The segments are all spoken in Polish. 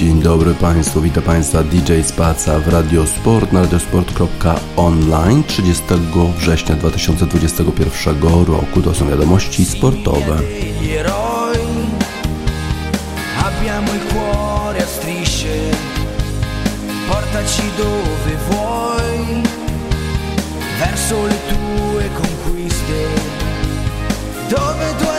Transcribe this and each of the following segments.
Dzień dobry Państwu, witam Państwa DJ Spaca w Radiosport na radiosport.online 30 września 2021 roku. To są wiadomości sportowe. Dove vuoi, verso le tue conquiste, dove tu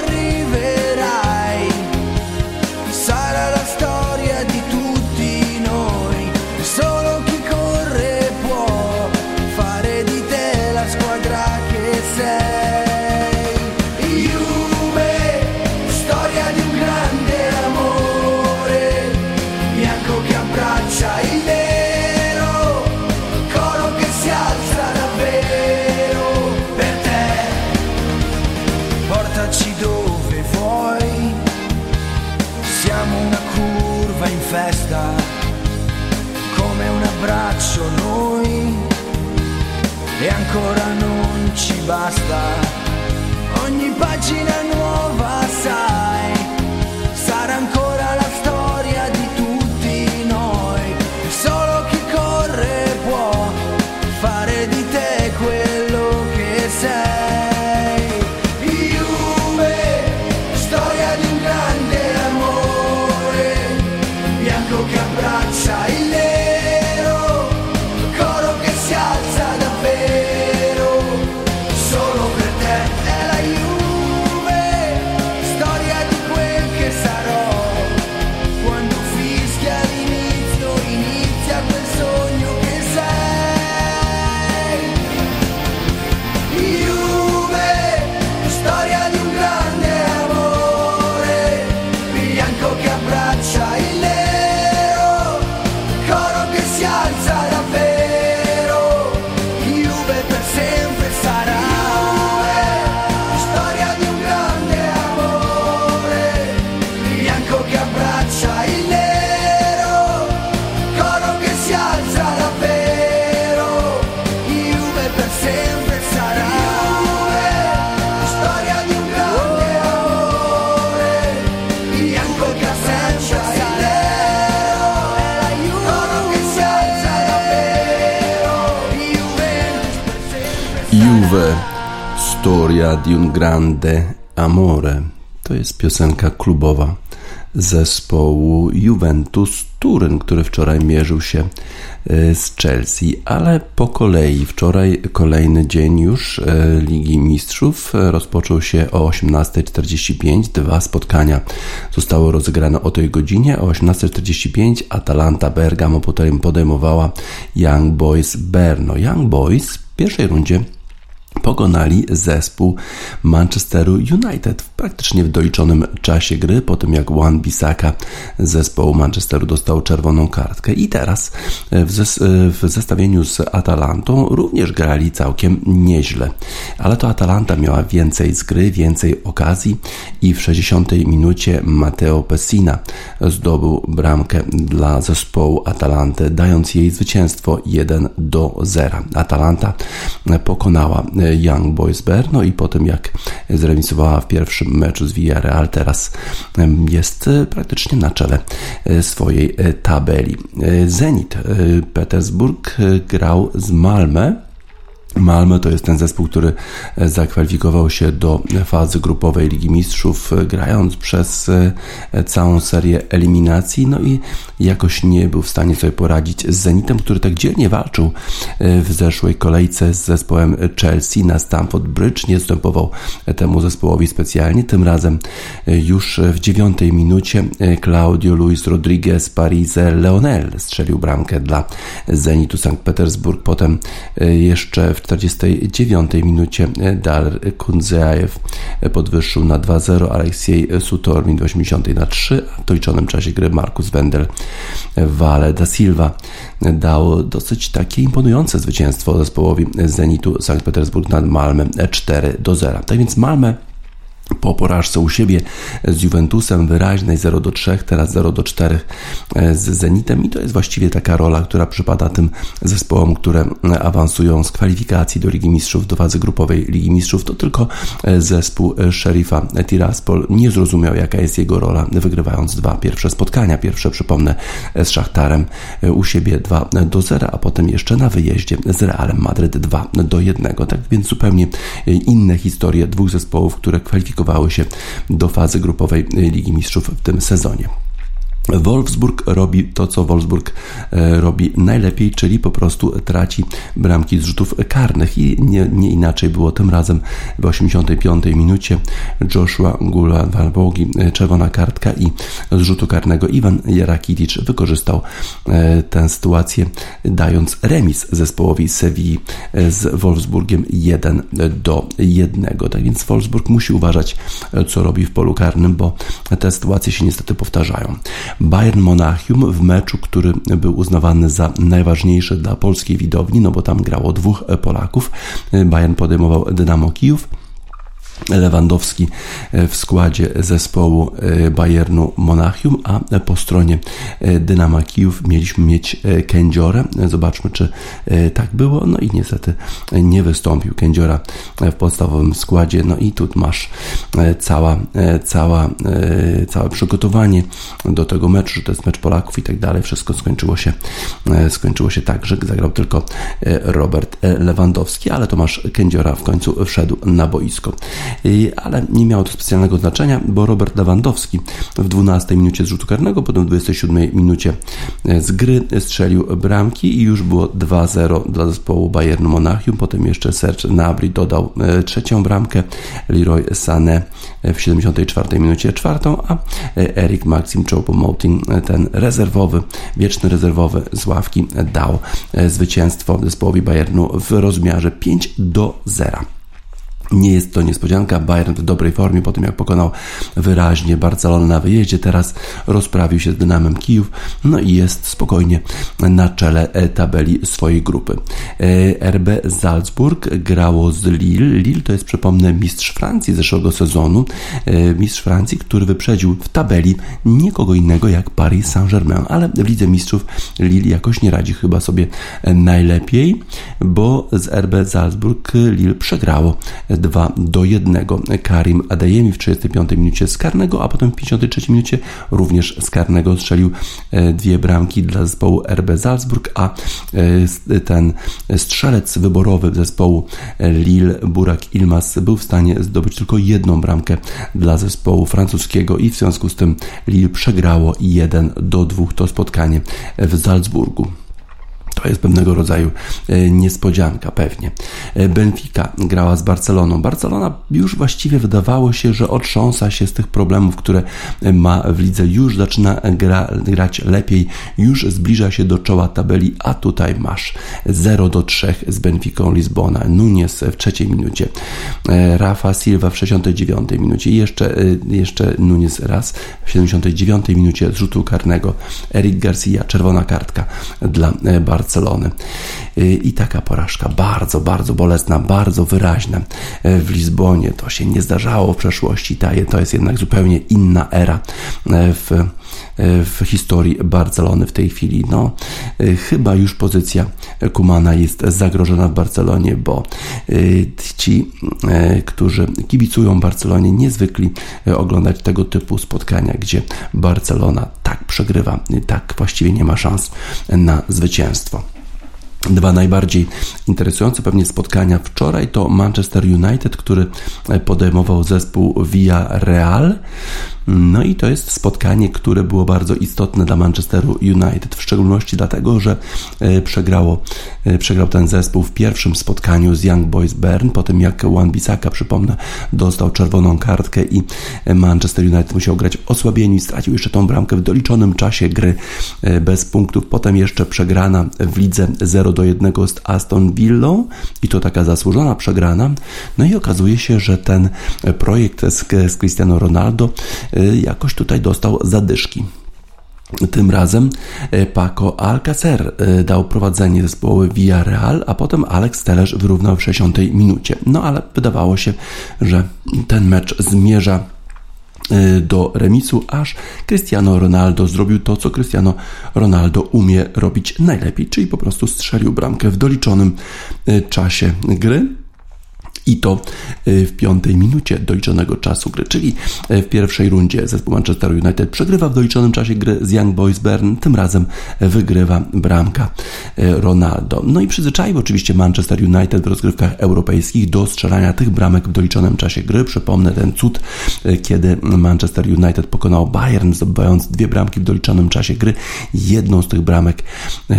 Storia di un grande amore. To jest piosenka klubowa zespołu Juventus Turyn, który wczoraj mierzył się e, z Chelsea, ale po kolei. Wczoraj kolejny dzień już e, Ligi Mistrzów rozpoczął się o 18.45. Dwa spotkania zostały rozegrane o tej godzinie. O 18.45 Atalanta Bergamo podejmowała Young Boys Berno. Young Boys w pierwszej rundzie pokonali zespół Manchesteru United w praktycznie w doliczonym czasie gry, po tym jak Juan Bisaka z zespołu Manchesteru dostał czerwoną kartkę. I teraz w, zes w zestawieniu z Atalantą również grali całkiem nieźle. Ale to Atalanta miała więcej z gry, więcej okazji i w 60 minucie Matteo Pessina zdobył bramkę dla zespołu Atalanty, dając jej zwycięstwo 1 do 0. Atalanta pokonała Young Boys Berno i po tym jak zremisowała w pierwszym meczu z Villarreal, teraz jest e, praktycznie na czele e, swojej e, tabeli. Zenit Petersburg grał z Malmö Malmö to jest ten zespół, który e, zakwalifikował się do fazy grupowej Ligi Mistrzów, e, grając przez e, całą serię eliminacji, no i jakoś nie był w stanie sobie poradzić z Zenitem, który tak dzielnie walczył w zeszłej kolejce z zespołem Chelsea na Stamford Bridge. Nie zstępował temu zespołowi specjalnie. Tym razem już w dziewiątej minucie Claudio Luis Rodriguez Parise Leonel strzelił bramkę dla Zenitu Sankt Petersburg. Potem jeszcze w 49 minucie Dar Kundzeajew podwyższył na 2-0, Aleksiej Sutormin w 80 na 3, a w doliczonym czasie gry Markus Wendel Vale da Silva dał dosyć takie imponujące zwycięstwo zespołowi Zenitu Sankt Petersburg nad Malmę 4 do 0. Tak więc Malmę po porażce u siebie z Juventusem wyraźnej 0 do 3, teraz 0 do 4 e, z Zenitem i to jest właściwie taka rola, która przypada tym zespołom, które awansują z kwalifikacji do Ligi Mistrzów, do fazy grupowej Ligi Mistrzów. To tylko e, zespół e, Sherifa Tiraspol nie zrozumiał, jaka jest jego rola, wygrywając dwa pierwsze spotkania. Pierwsze, przypomnę, z Szachtarem u siebie 2 do 0, a potem jeszcze na wyjeździe z Realem Madryt 2 do 1. Tak więc zupełnie inne historie dwóch zespołów, które kwalifikowały kwalifikowały się do fazy grupowej Ligi Mistrzów w tym sezonie. Wolfsburg robi to, co Wolfsburg e, robi najlepiej, czyli po prostu traci bramki z rzutów karnych i nie, nie inaczej było tym razem w 85 minucie Joshua Gula Walbogi, e, czerwona kartka i z rzutu karnego Iwan Jarakitic wykorzystał e, tę sytuację dając remis zespołowi Sewilli z Wolfsburgiem 1 do 1. Tak więc Wolfsburg musi uważać co robi w polu karnym, bo te sytuacje się niestety powtarzają. Bayern Monachium w meczu, który był uznawany za najważniejszy dla polskiej widowni, no bo tam grało dwóch Polaków. Bayern podejmował Dynamo Kijów. Lewandowski e, w składzie zespołu e, Bayernu Monachium, a po stronie e, Dynama Kijów mieliśmy mieć Kędziorę. Zobaczmy, czy tak było. No i niestety nie wystąpił Kędziora w podstawowym składzie. No i tu masz cała, cała, całe przygotowanie do tego meczu, że to jest mecz Polaków i tak dalej. Wszystko skończyło się, skończyło się tak, że zagrał tylko Robert Lewandowski, ale Tomasz Kędziora w końcu wszedł na boisko ale nie miało to specjalnego znaczenia, bo Robert Lewandowski w 12 minucie z rzutu karnego, potem w 27 minucie e, z gry strzelił bramki i już było 2-0 dla zespołu Bayernu Monachium. Potem jeszcze Serge Gnabry dodał e, trzecią bramkę, Leroy Sané w 74 minucie czwartą, a e, Eric Maxim Choupo-Moting, ten rezerwowy, wieczny rezerwowy z ławki dał zwycięstwo zespołowi Bayernu w rozmiarze 5 do 0. Nie jest to niespodzianka. Bayern w dobrej formie po tym, jak pokonał wyraźnie Barcelonę na wyjeździe. Teraz rozprawił się z Dynamem Kijów, no i jest spokojnie na czele e, tabeli swojej grupy. E, RB Salzburg grało z Lille. Lille to jest, przypomnę, mistrz Francji zeszłego sezonu. E, mistrz Francji, który wyprzedził w tabeli nikogo innego jak Paris Saint-Germain, ale w Lidze Mistrzów Lille jakoś nie radzi chyba sobie najlepiej, bo z RB Salzburg Lille przegrało 2 do 1. Karim Adeyemi w 35 minucie z karnego, a potem w 53 minucie również z karnego strzelił e, dwie bramki dla zespołu RB Salzburg, a e, ten strzelec wyborowy zespołu Lille, Burak Ilmaz, był w stanie zdobyć tylko jedną bramkę dla zespołu francuskiego i w związku z tym Lille przegrało 1 do 2 to spotkanie w Salzburgu. To jest pewnego rodzaju e, niespodzianka, pewnie. E, Benfica grała z Barceloną. Barcelona już właściwie wydawało się, że otrząsa się z tych problemów, które ma w lidze. Już zaczyna gra, grać lepiej, już zbliża się do czoła tabeli, a tutaj masz 0 do 3 z Benficą Lizbona. Nunes w trzeciej minucie, e, Rafa Silva w 69 minucie i jeszcze, jeszcze Nunes raz w 79 minucie z rzutu karnego. Eric Garcia, czerwona kartka dla Barcelony. Barcelony. Y, I taka porażka bardzo, bardzo bolesna, bardzo wyraźna y, w Lizbonie. To się nie zdarzało w przeszłości. To jest jednak zupełnie inna era y, w, w historii Barcelony w tej chwili. No, chyba już pozycja Kumana jest zagrożona w Barcelonie, bo ci, którzy kibicują Barcelonie, niezwykli oglądać tego typu spotkania, gdzie Barcelona tak przegrywa, tak właściwie nie ma szans na zwycięstwo. Dwa najbardziej interesujące pewnie spotkania wczoraj to Manchester United, który podejmował zespół Via Real. No i to jest spotkanie, które było bardzo istotne dla Manchesteru United, w szczególności dlatego, że e, przegrało, e, przegrał ten zespół w pierwszym spotkaniu z Young Boys Bern, po tym jak Juan Bissaka, przypomnę, dostał czerwoną kartkę i Manchester United musiał grać osłabieniu i stracił jeszcze tą bramkę w doliczonym czasie gry e, bez punktów. Potem jeszcze przegrana w lidze 0 do 1 z Aston Villą i to taka zasłużona przegrana. No i okazuje się, że ten projekt z, z Cristiano Ronaldo jakoś tutaj dostał zadyszki. Tym razem e, Paco Alcacer e, dał prowadzenie zespołu Villarreal, a potem Alex Telles wyrównał w 60 minucie. No ale wydawało się, że ten mecz zmierza do remisu, aż Cristiano Ronaldo zrobił to, co Cristiano Ronaldo umie robić najlepiej, czyli po prostu strzelił bramkę w doliczonym czasie gry i to y, w piątej minucie doliczonego czasu gry, czyli y, w pierwszej rundzie zespół Manchester United przegrywa w doliczonym czasie gry z Young Boys Bern, tym razem wygrywa bramka y, Ronaldo. No i przyzwyczaił oczywiście Manchester United w rozgrywkach europejskich do strzelania tych bramek w doliczonym czasie gry. Przypomnę ten cud, kiedy Manchester United pokonał Bayern, zdobywając dwie bramki w doliczonym czasie gry. Jedną z tych bramek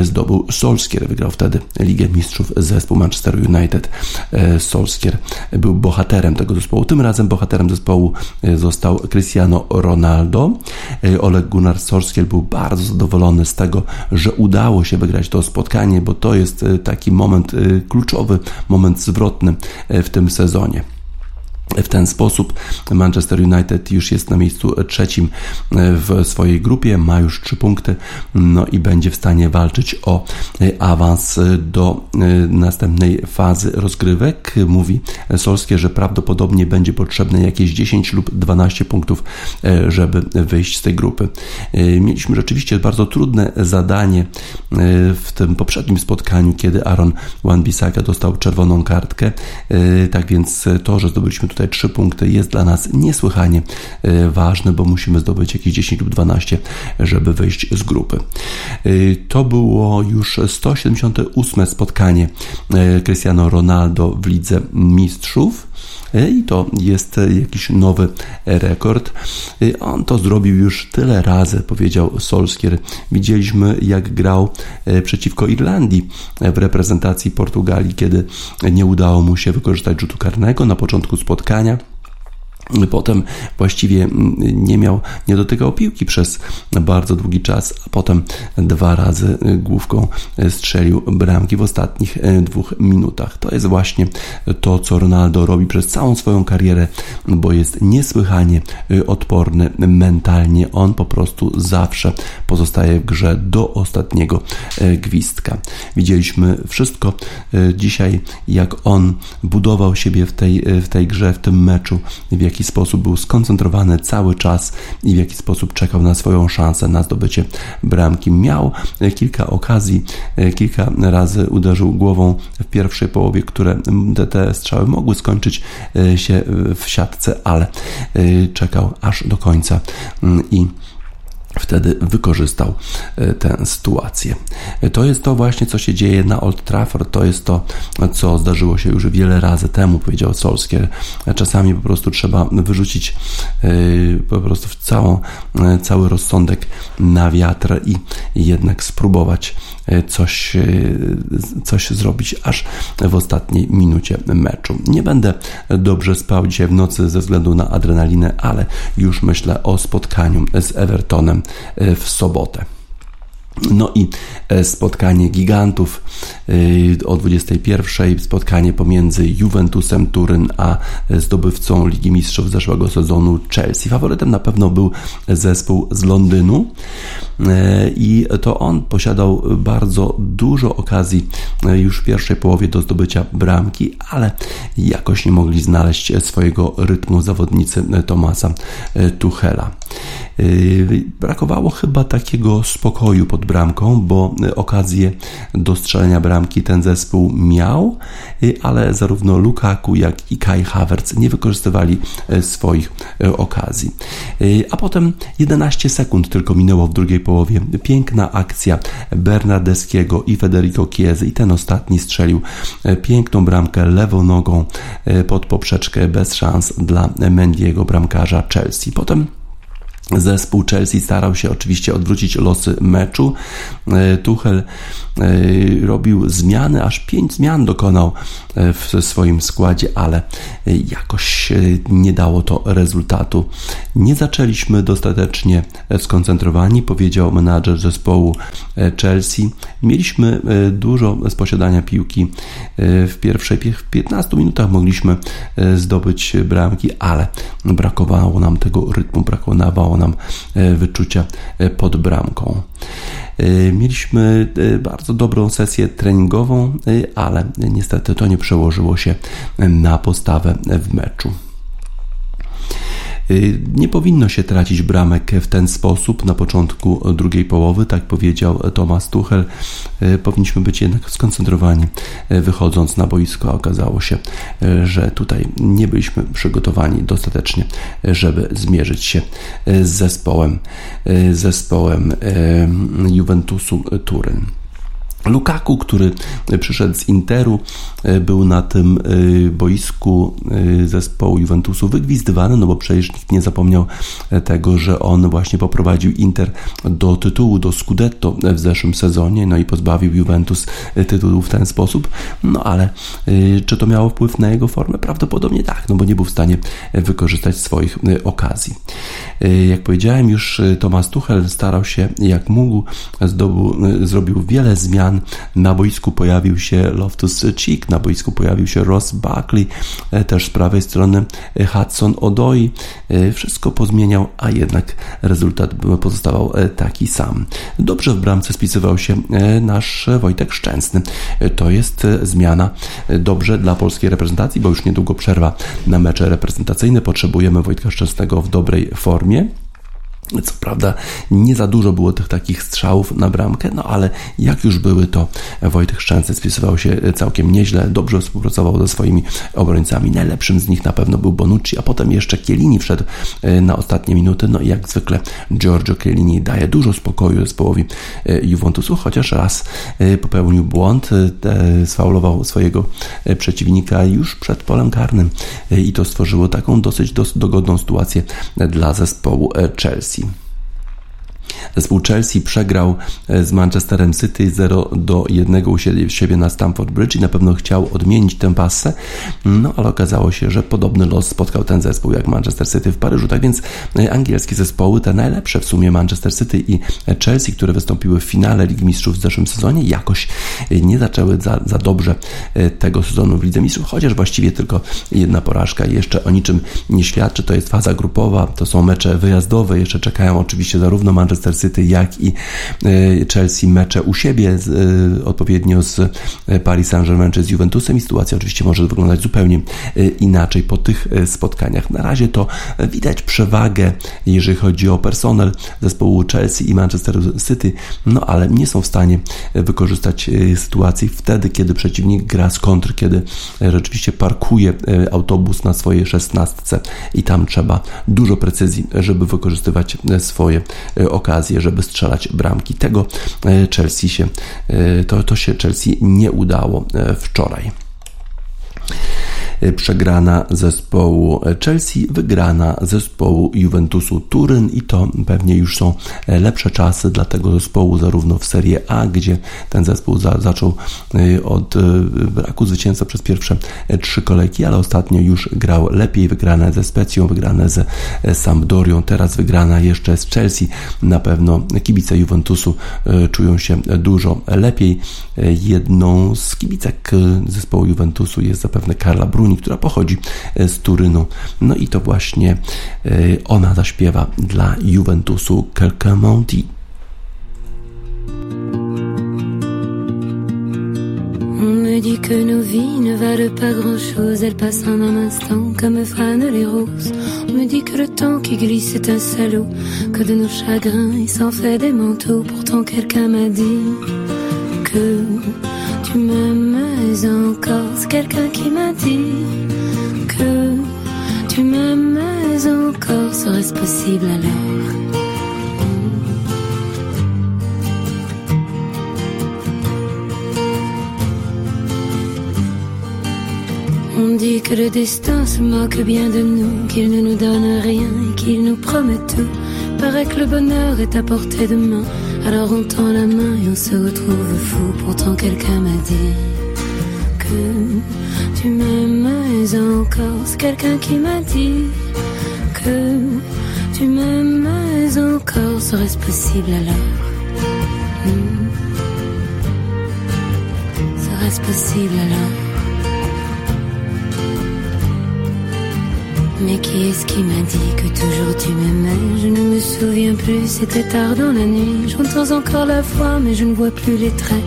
zdobył Solskjaer, wygrał wtedy Ligę Mistrzów zespół Manchester United. Solskjaer był bohaterem tego zespołu. Tym razem bohaterem zespołu e, został Cristiano Ronaldo. E, Oleg Gunnar Solskjaer był bardzo zadowolony z tego, że udało się wygrać to spotkanie, bo to jest e, taki moment kluczowy, moment zwrotny w tym sezonie. W ten sposób Manchester United już jest na miejscu trzecim w swojej grupie, ma już trzy punkty, no i będzie w stanie walczyć o awans do następnej fazy rozgrywek. Mówi Solskie, że prawdopodobnie będzie potrzebne jakieś 10 lub 12 punktów, żeby wyjść z tej grupy. Mieliśmy rzeczywiście bardzo trudne zadanie w tym poprzednim spotkaniu, kiedy Aaron Wan-Bissaka dostał czerwoną kartkę. Tak więc to, że zdobyliśmy tutaj trzy punkty jest dla nas niesłychanie e, ważne, bo musimy zdobyć jakieś 10 lub 12, żeby wyjść z grupy. E, to było już 178 spotkanie e, Cristiano Ronaldo w Lidze Mistrzów. I to jest jakiś nowy rekord. On to zrobił już tyle razy, powiedział Solskier. Widzieliśmy, jak grał przeciwko Irlandii w reprezentacji Portugalii, kiedy nie udało mu się wykorzystać rzutu karnego na początku spotkania. Potem właściwie nie miał, nie dotykał piłki przez bardzo długi czas, a potem dwa razy główką strzelił bramki w ostatnich dwóch minutach. To jest właśnie to, co Ronaldo robi przez całą swoją karierę, bo jest niesłychanie odporny mentalnie. On po prostu zawsze pozostaje w grze do ostatniego gwizdka. Widzieliśmy wszystko dzisiaj, jak on budował siebie w tej, w tej grze, w tym meczu, w jaki sposób był skoncentrowany cały czas i w jaki sposób czekał na swoją szansę na zdobycie bramki. Miał kilka okazji, kilka razy uderzył głową w pierwszej połowie, które te strzały mogły skończyć się w siatce, ale czekał aż do końca i wtedy wykorzystał e, tę sytuację. E, to jest to właśnie, co się dzieje na Old Trafford, to jest to, co zdarzyło się już wiele razy temu, powiedział Solskier. E, czasami po prostu trzeba wyrzucić po prostu całą, cały rozsądek na wiatr i jednak spróbować coś, e, coś zrobić aż w ostatniej minucie meczu. Nie będę dobrze spał dzisiaj w nocy ze względu na adrenalinę, ale już myślę o spotkaniu z Evertonem e, w sobotę. No i e, spotkanie gigantów e, o 21. Spotkanie pomiędzy Juventusem Turyn a zdobywcą Ligi Mistrzów zeszłego sezonu Chelsea. Faworytem na pewno był zespół z Londynu e, i to on posiadał bardzo dużo okazji już w pierwszej połowie do zdobycia bramki, ale jakoś nie mogli znaleźć swojego rytmu zawodnicy Tomasa Tuchela. Brakowało chyba takiego spokoju pod bramką, bo okazję do strzelenia bramki ten zespół miał, ale zarówno Lukaku, jak i Kai Havertz nie wykorzystywali e, swoich okazji. A potem 11 sekund tylko minęło w drugiej połowie. Piękna akcja Bernardeskiego i Federico Chiesa i ten ostatni strzelił piękną bramkę lewą nogą pod poprzeczkę bez szans dla Mendiego, bramkarza Chelsea. Potem Zespół Chelsea starał się oczywiście odwrócić losy meczu. E, Tuchel e, robił zmiany, aż pięć zmian dokonał e, w swoim składzie, ale jakoś nie dało to rezultatu. Nie zaczęliśmy dostatecznie skoncentrowani, powiedział menadżer zespołu Chelsea. Mieliśmy dużo z posiadania piłki. W pierwszych 15 minutach mogliśmy zdobyć bramki, ale brakowało nam tego rytmu, brakowało nam wyczucia pod bramką. Mieliśmy bardzo dobrą sesję treningową, ale niestety to nie przełożyło się na postawę w meczu. Y, nie powinno się tracić bramek w ten sposób na początku drugiej połowy, tak powiedział Tomasz Tuchel. Y, powinniśmy być jednak skoncentrowani y, wychodząc na boisko. Okazało się, że tutaj nie byliśmy przygotowani dostatecznie, żeby zmierzyć się z zespołem, zespołem Juventusu Turyn. Lukaku, który przyszedł z Interu, e, był na tym e, boisku e, zespołu Juventusu wygwizdywany, no bo przecież nikt nie zapomniał tego, że on właśnie poprowadził Inter do tytułu, do Scudetto w zeszłym sezonie, no i pozbawił Juventus tytułu w ten sposób. No ale czy to miało wpływ na jego formę? Prawdopodobnie tak, no bo nie był w stanie wykorzystać swoich okazji. Jak powiedziałem już, Thomas Tuchel starał się jak mógł, zdobył, zrobił wiele zmian na boisku pojawił się Loftus Cheek, na boisku pojawił się Ross Buckley, e, też z prawej strony e, Hudson Odoi. E, wszystko pozmieniał, a jednak rezultat pozostawał taki sam. Dobrze w bramce spisywał się nasz Wojtek Szczęsny. To jest zmiana dobrze dla polskiej reprezentacji, bo już niedługo przerwa na mecze reprezentacyjne. Potrzebujemy Wojtka Szczęsnego w dobrej formie. Co prawda nie za dużo było tych takich strzałów na bramkę, no ale jak już były, to Wojtek Szczęsny spisywał się całkiem nieźle, dobrze współpracował ze swoimi obrońcami. Najlepszym z nich na pewno był Bonucci, a potem jeszcze Kielini wszedł e, na ostatnie minuty. No i jak zwykle Giorgio Kielini daje dużo spokoju zespołowi e, Juventusu, chociaż raz e, popełnił błąd, sfaulował swojego przeciwnika już przed polem karnym i to stworzyło taką dosyć dogodną sytuację dla zespołu Chelsea. Zespół Chelsea przegrał e, z Manchesterem City 0 do 1 u siebie na Stamford Bridge i na pewno chciał odmienić tę pasę, no ale okazało się, że podobny los spotkał ten zespół jak Manchester City w Paryżu. Tak więc e, angielskie zespoły, te najlepsze w sumie Manchester City i Chelsea, które wystąpiły w finale Ligi Mistrzów w zeszłym sezonie, jakoś e, nie zaczęły za, za dobrze tego sezonu w Lidze Mistrzów, chociaż właściwie tylko jedna porażka jeszcze o niczym nie świadczy. To jest faza grupowa, to są mecze wyjazdowe, jeszcze czekają oczywiście zarówno Manchester City, jak i e, Chelsea mecze u siebie e, odpowiednio z e, Paris Saint-Germain czy z Juventusem. I sytuacja oczywiście może wyglądać zupełnie inaczej po tych spotkaniach. Na razie to widać przewagę, jeżeli chodzi o personel zespołu Chelsea i Manchester City, no ale nie są w stanie wykorzystać sytuacji wtedy, kiedy przeciwnik gra z kontr, kiedy rzeczywiście parkuje autobus na swojej szesnastce. I tam trzeba dużo precyzji, żeby wykorzystywać swoje okazje okazję, żeby strzelać bramki. Tego e, Chelsea się, e, to, to się Chelsea nie udało e, wczoraj. Y, przegrana zespołu Chelsea, wygrana zespołu Juventusu Turyn i to pewnie już są e, lepsze czasy dla tego zespołu, zarówno w Serie A, gdzie ten zespół za, zaczął y, od y, braku zwycięstwa przez pierwsze e, trzy kolejki, ale ostatnio już grał lepiej, wygrane ze Specją, wygrane ze e, Sampdorią, teraz wygrana jeszcze z Chelsea. Na pewno kibice Juventusu czują się dużo lepiej. Jedną z kibicek zespołu Juventusu jest zapewne Karla Bruni, która pochodzi e, z Turynu. No i to właśnie e, ona zaśpiewa dla Juventusu. On me dit que nos vies ne valent pas grand-chose, elles passent en un instant comme fanent les roses. On me dit que le temps qui glisse est un salaud, que de nos chagrins il s'en fait des manteaux. Pourtant quelqu'un m'a dit que tu m'aimes encore. C'est quelqu'un qui m'a dit que tu m'aimes encore. Serait-ce possible alors? On dit que le destin se moque bien de nous, qu'il ne nous donne rien et qu'il nous promet tout. Paraît que le bonheur est à portée de main alors on tend la main et on se retrouve fou. Pourtant quelqu'un m'a dit que tu m'aimes encore. C'est quelqu'un qui m'a dit que tu m'aimes encore. Serait-ce possible alors? Hmm. Serait-ce possible alors? Mais qui est-ce qui m'a dit que toujours tu m'aimais? Je ne me souviens plus, c'était tard dans la nuit. J'entends encore la voix, mais je ne vois plus les traits.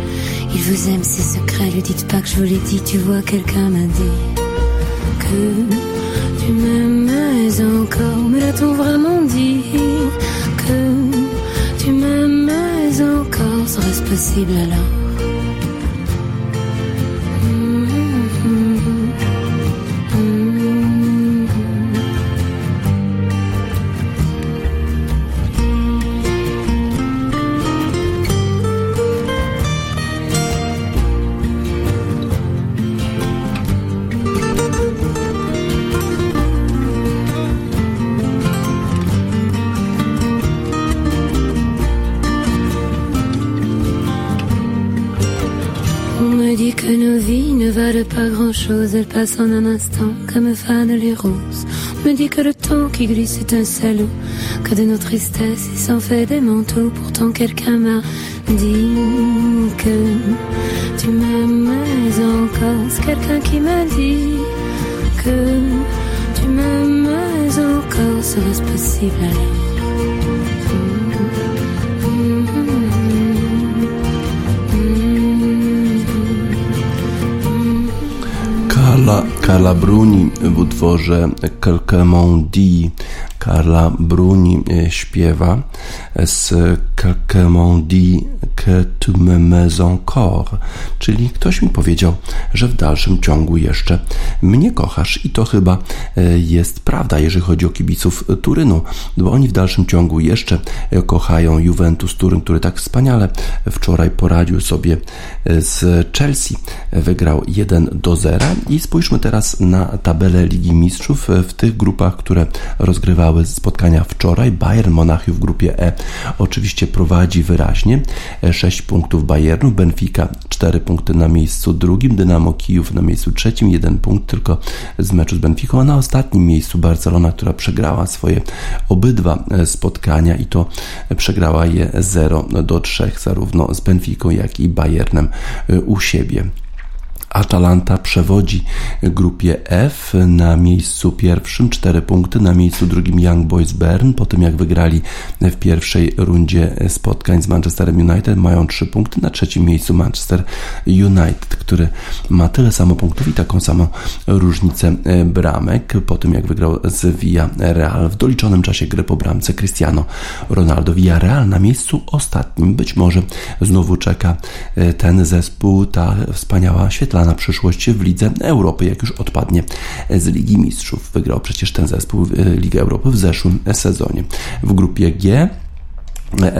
Il vous aime, ses secrets, lui dites pas que je vous l'ai dit. Tu vois, quelqu'un m'a dit que tu m'aimais encore. Mais l'a-t-on vraiment dit que tu m'aimais encore Serait-ce possible alors? Pas grand chose, elle passe en un instant comme fanent les roses. Me dit que le temps qui glisse est un salaud, que de nos tristesses il s'en fait des manteaux. Pourtant quelqu'un m'a dit que tu m'aimais encore. C'est quelqu'un qui m'a dit que tu m'aimais encore. Serait-ce possible? alors? Carla, Carla Bruni w utworze Quelqu'un dit Carla Bruni e, śpiewa. Z Quelqu'un dit tu encore, czyli ktoś mi powiedział, że w dalszym ciągu jeszcze mnie kochasz i to chyba e, jest prawda, jeżeli chodzi o kibiców Turynu, bo oni w dalszym ciągu jeszcze kochają Juventus Turyn, który tak wspaniale wczoraj poradził sobie z Chelsea, wygrał 1 do 0 i spójrzmy teraz na tabelę Ligi Mistrzów w tych grupach, które rozgrywały spotkania wczoraj. Bayern Monachium w grupie E oczywiście prowadzi wyraźnie, 6 punktów Bayernu, Benfica 4 punkty na miejscu drugim, Dynamo Kijów na miejscu trzecim, 1 punkt tylko z meczu z Benficą, a na ostatnim miejscu Barcelona, która przegrała swoje obydwa spotkania i to przegrała je 0 do 3 zarówno z Benficą, jak i Bayernem u siebie. Atalanta przewodzi grupie F na miejscu pierwszym, 4 punkty, na miejscu drugim Young Boys Bern, po tym jak wygrali w pierwszej rundzie spotkań z Manchesterem United, mają 3 punkty, na trzecim miejscu Manchester United, który ma tyle samo punktów i taką samą różnicę bramek, po tym jak wygrał z Real w doliczonym czasie gry po bramce Cristiano Ronaldo. Real na miejscu ostatnim, być może znowu czeka ten zespół, ta wspaniała, świetlana na przyszłość w Lidze Europy, jak już odpadnie z Ligi Mistrzów. Wygrał przecież ten zespół Ligę Europy w zeszłym sezonie. W grupie G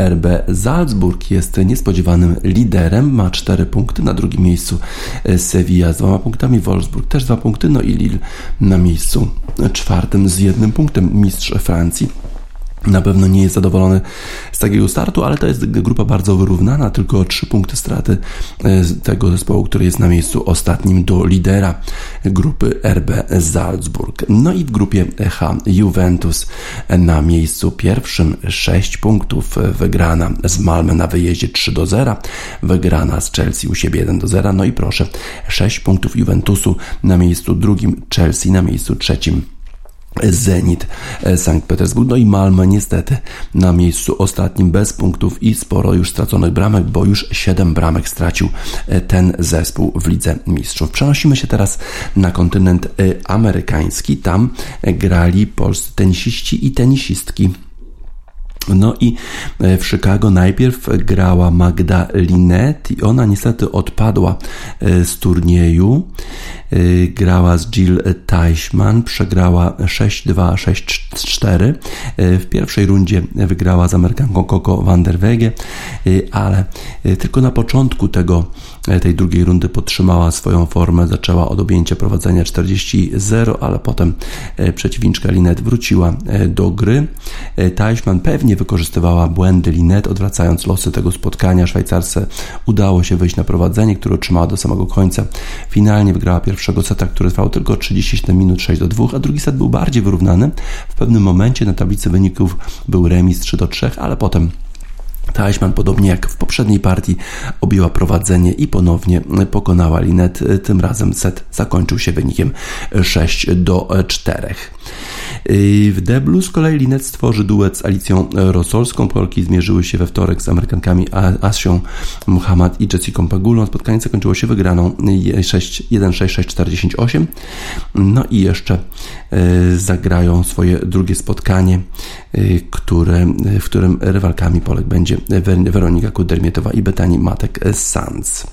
RB Salzburg jest niespodziewanym liderem, ma 4 punkty, na drugim miejscu Sevilla z dwoma punktami, Wolfsburg też dwa punkty, no i Lille na miejscu czwartym z jednym punktem, mistrz Francji na pewno nie jest zadowolony z takiego startu, ale to jest grupa bardzo wyrównana, tylko trzy punkty straty e, tego zespołu, który jest na miejscu ostatnim do lidera grupy RB Salzburg. No i w grupie H Juventus na miejscu pierwszym 6 punktów wygrana z Malmö na wyjeździe 3 do 0, wygrana z Chelsea u siebie 1 do 0. No i proszę, 6 punktów Juventusu na miejscu drugim, Chelsea na miejscu trzecim Zenit e, Sankt Petersburg, no i Malmö niestety na miejscu ostatnim bez punktów i sporo już straconych bramek, bo już 7 bramek stracił e, ten zespół w Lidze Mistrzów. Przenosimy się teraz na kontynent e, amerykański. Tam grali polscy tenisiści i tenisistki no i w Chicago najpierw grała Magda Linet i ona niestety odpadła z turnieju. Y, grała z Jill Teichmann, przegrała 6-2, 6-4. Y, w pierwszej rundzie wygrała z Amerykanką Coco van der Wege, ale tylko na początku tego, tej drugiej rundy podtrzymała swoją formę, zaczęła od objęcia prowadzenia 40-0, ale potem przeciwniczka Linet wróciła do gry. Teichmann pewnie wykorzystywała błędy Linet, odwracając losy tego spotkania. Szwajcarce udało się wyjść na prowadzenie, które otrzymała do samego końca. Finalnie wygrała pierwszego seta, który trwał tylko 37 minut 6 do 2, a drugi set był bardziej wyrównany. W pewnym momencie na tablicy wyników był remis 3 do 3, ale potem Taśman, podobnie jak w poprzedniej partii, objęła prowadzenie i ponownie pokonała Linet. Tym razem set zakończył się wynikiem 6 do 4. W deblu z kolei Linet stworzy duet z Alicją Rosolską. Polki zmierzyły się we wtorek z Amerykankami Asią Muhammad i Jessica Pagulą. Spotkanie zakończyło się wygraną 1-6-6-4-10-8. No i jeszcze zagrają swoje drugie spotkanie, które, w którym rywalkami Polek będzie Weronika Kudermietowa i Betani Matek Sanz.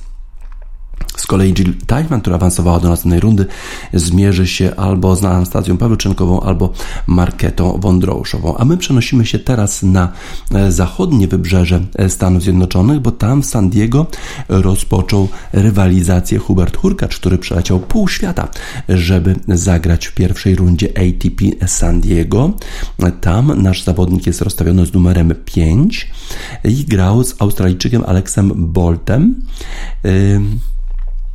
Z kolei Jill Teichmann, która awansowała do następnej rundy, zmierzy się albo z Anastazją Pawłyczenkową, albo Marketą Wądroszową. A my przenosimy się teraz na e, zachodnie wybrzeże e, Stanów Zjednoczonych, bo tam w San Diego rozpoczął rywalizację Hubert Hurkacz, który przeleciał pół świata, żeby zagrać w pierwszej rundzie ATP San Diego. Tam nasz zawodnik jest rozstawiony z numerem 5 i grał z Australijczykiem Alexem Boltem.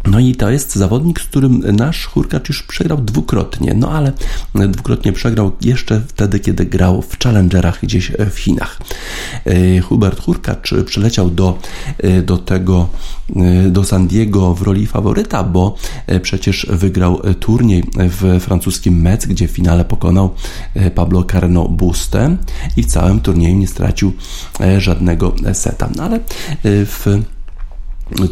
No i to jest zawodnik, z którym nasz Hurkacz już przegrał dwukrotnie, no ale dwukrotnie przegrał jeszcze wtedy, kiedy grał w Challengerach gdzieś w Chinach. E, Hubert Hurkacz przyleciał do, e, do tego, e, do San Diego w roli faworyta, bo przecież wygrał turniej w francuskim Metz, gdzie w finale pokonał Pablo Carreno Buste i w całym turnieju nie stracił żadnego seta. No ale w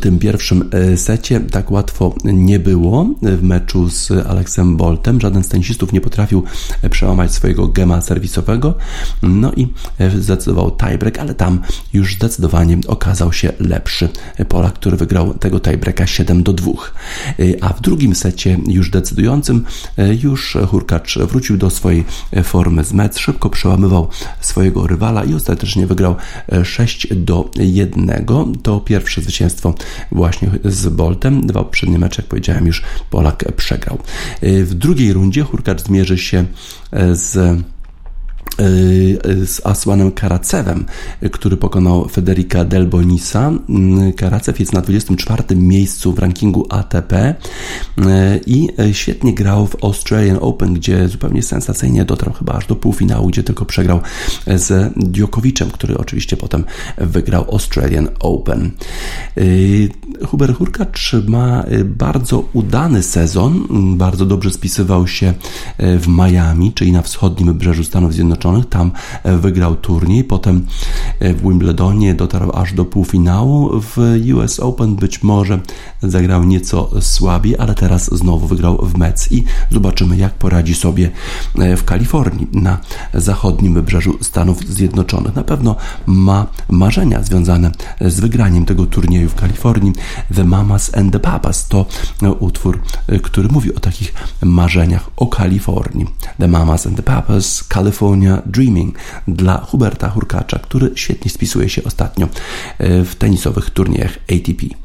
tym pierwszym e, secie tak łatwo nie było w meczu z Aleksem Boltem. Żaden z tenisistów nie potrafił e, przełamać swojego gema serwisowego. No i e, zdecydował tiebreak, ale tam już zdecydowanie okazał się lepszy Polak, który wygrał tego tiebreaka 7 do 2. A w drugim secie już decydującym już Hurkacz wrócił do swojej formy z mecz, szybko przełamywał swojego rywala i ostatecznie wygrał 6 do 1. To pierwsze zwycięstwo właśnie z Boltem. Dwa poprzednie mecze, jak powiedziałem już, Polak przegrał. W drugiej rundzie Hurkacz zmierzy się z Y, z Asłanem Karacewem, który pokonał Federica Del Bonisa. Mm, Karacew jest na 24 miejscu w rankingu ATP y, i świetnie grał w Australian Open, gdzie zupełnie sensacyjnie dotarł chyba aż do półfinału, gdzie tylko przegrał z Djokoviczem, który oczywiście potem wygrał Australian Open. Y, Hubert Hurkacz ma bardzo udany sezon, bardzo dobrze spisywał się w Miami, czyli na wschodnim wybrzeżu Stanów Zjednoczonych Zjednoczonych, tam e, wygrał turniej, potem e, w Wimbledonie dotarł aż do półfinału, w US Open być może zagrał nieco słabiej, ale teraz znowu wygrał w Metz i zobaczymy jak poradzi sobie e, w Kalifornii na zachodnim wybrzeżu Stanów Zjednoczonych. Na pewno ma marzenia związane z wygraniem tego turnieju w Kalifornii. The Mamas and the Papas to utwór, który mówi o takich marzeniach o Kalifornii. The Mamas and the Papas, California Dreaming dla Huberta Hurkacza, który świetnie spisuje się ostatnio e, w tenisowych turniejach ATP.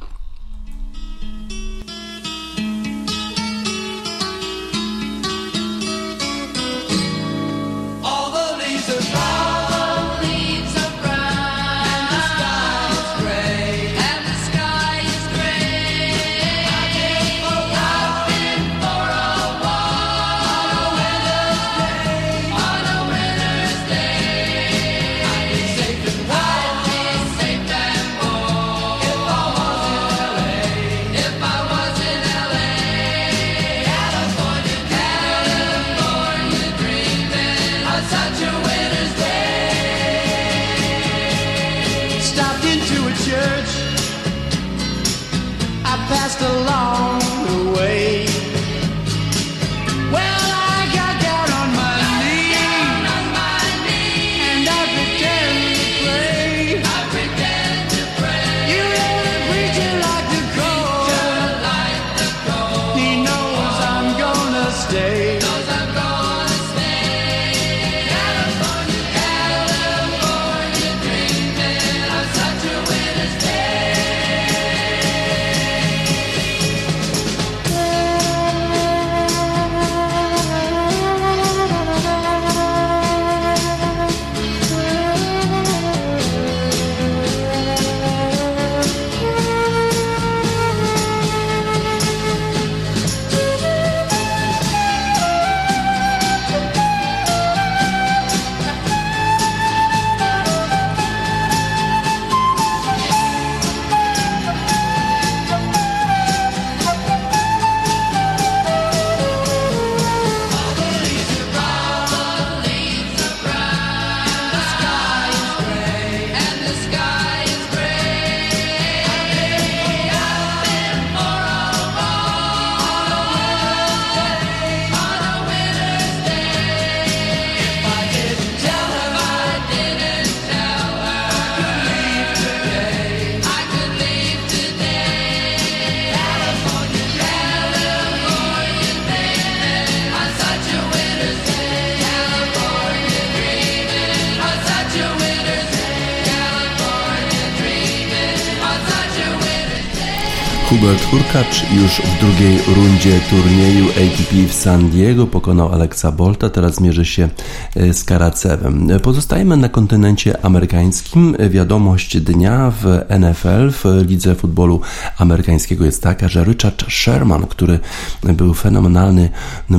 Hubert Hurkacz już w drugiej rundzie turnieju ATP w San Diego pokonał Alexa Bolta, teraz mierzy się e, z Karacewem. Pozostajemy na kontynencie amerykańskim. Wiadomość dnia w NFL, w lidze futbolu amerykańskiego jest taka, że Richard Sherman, który był fenomenalnym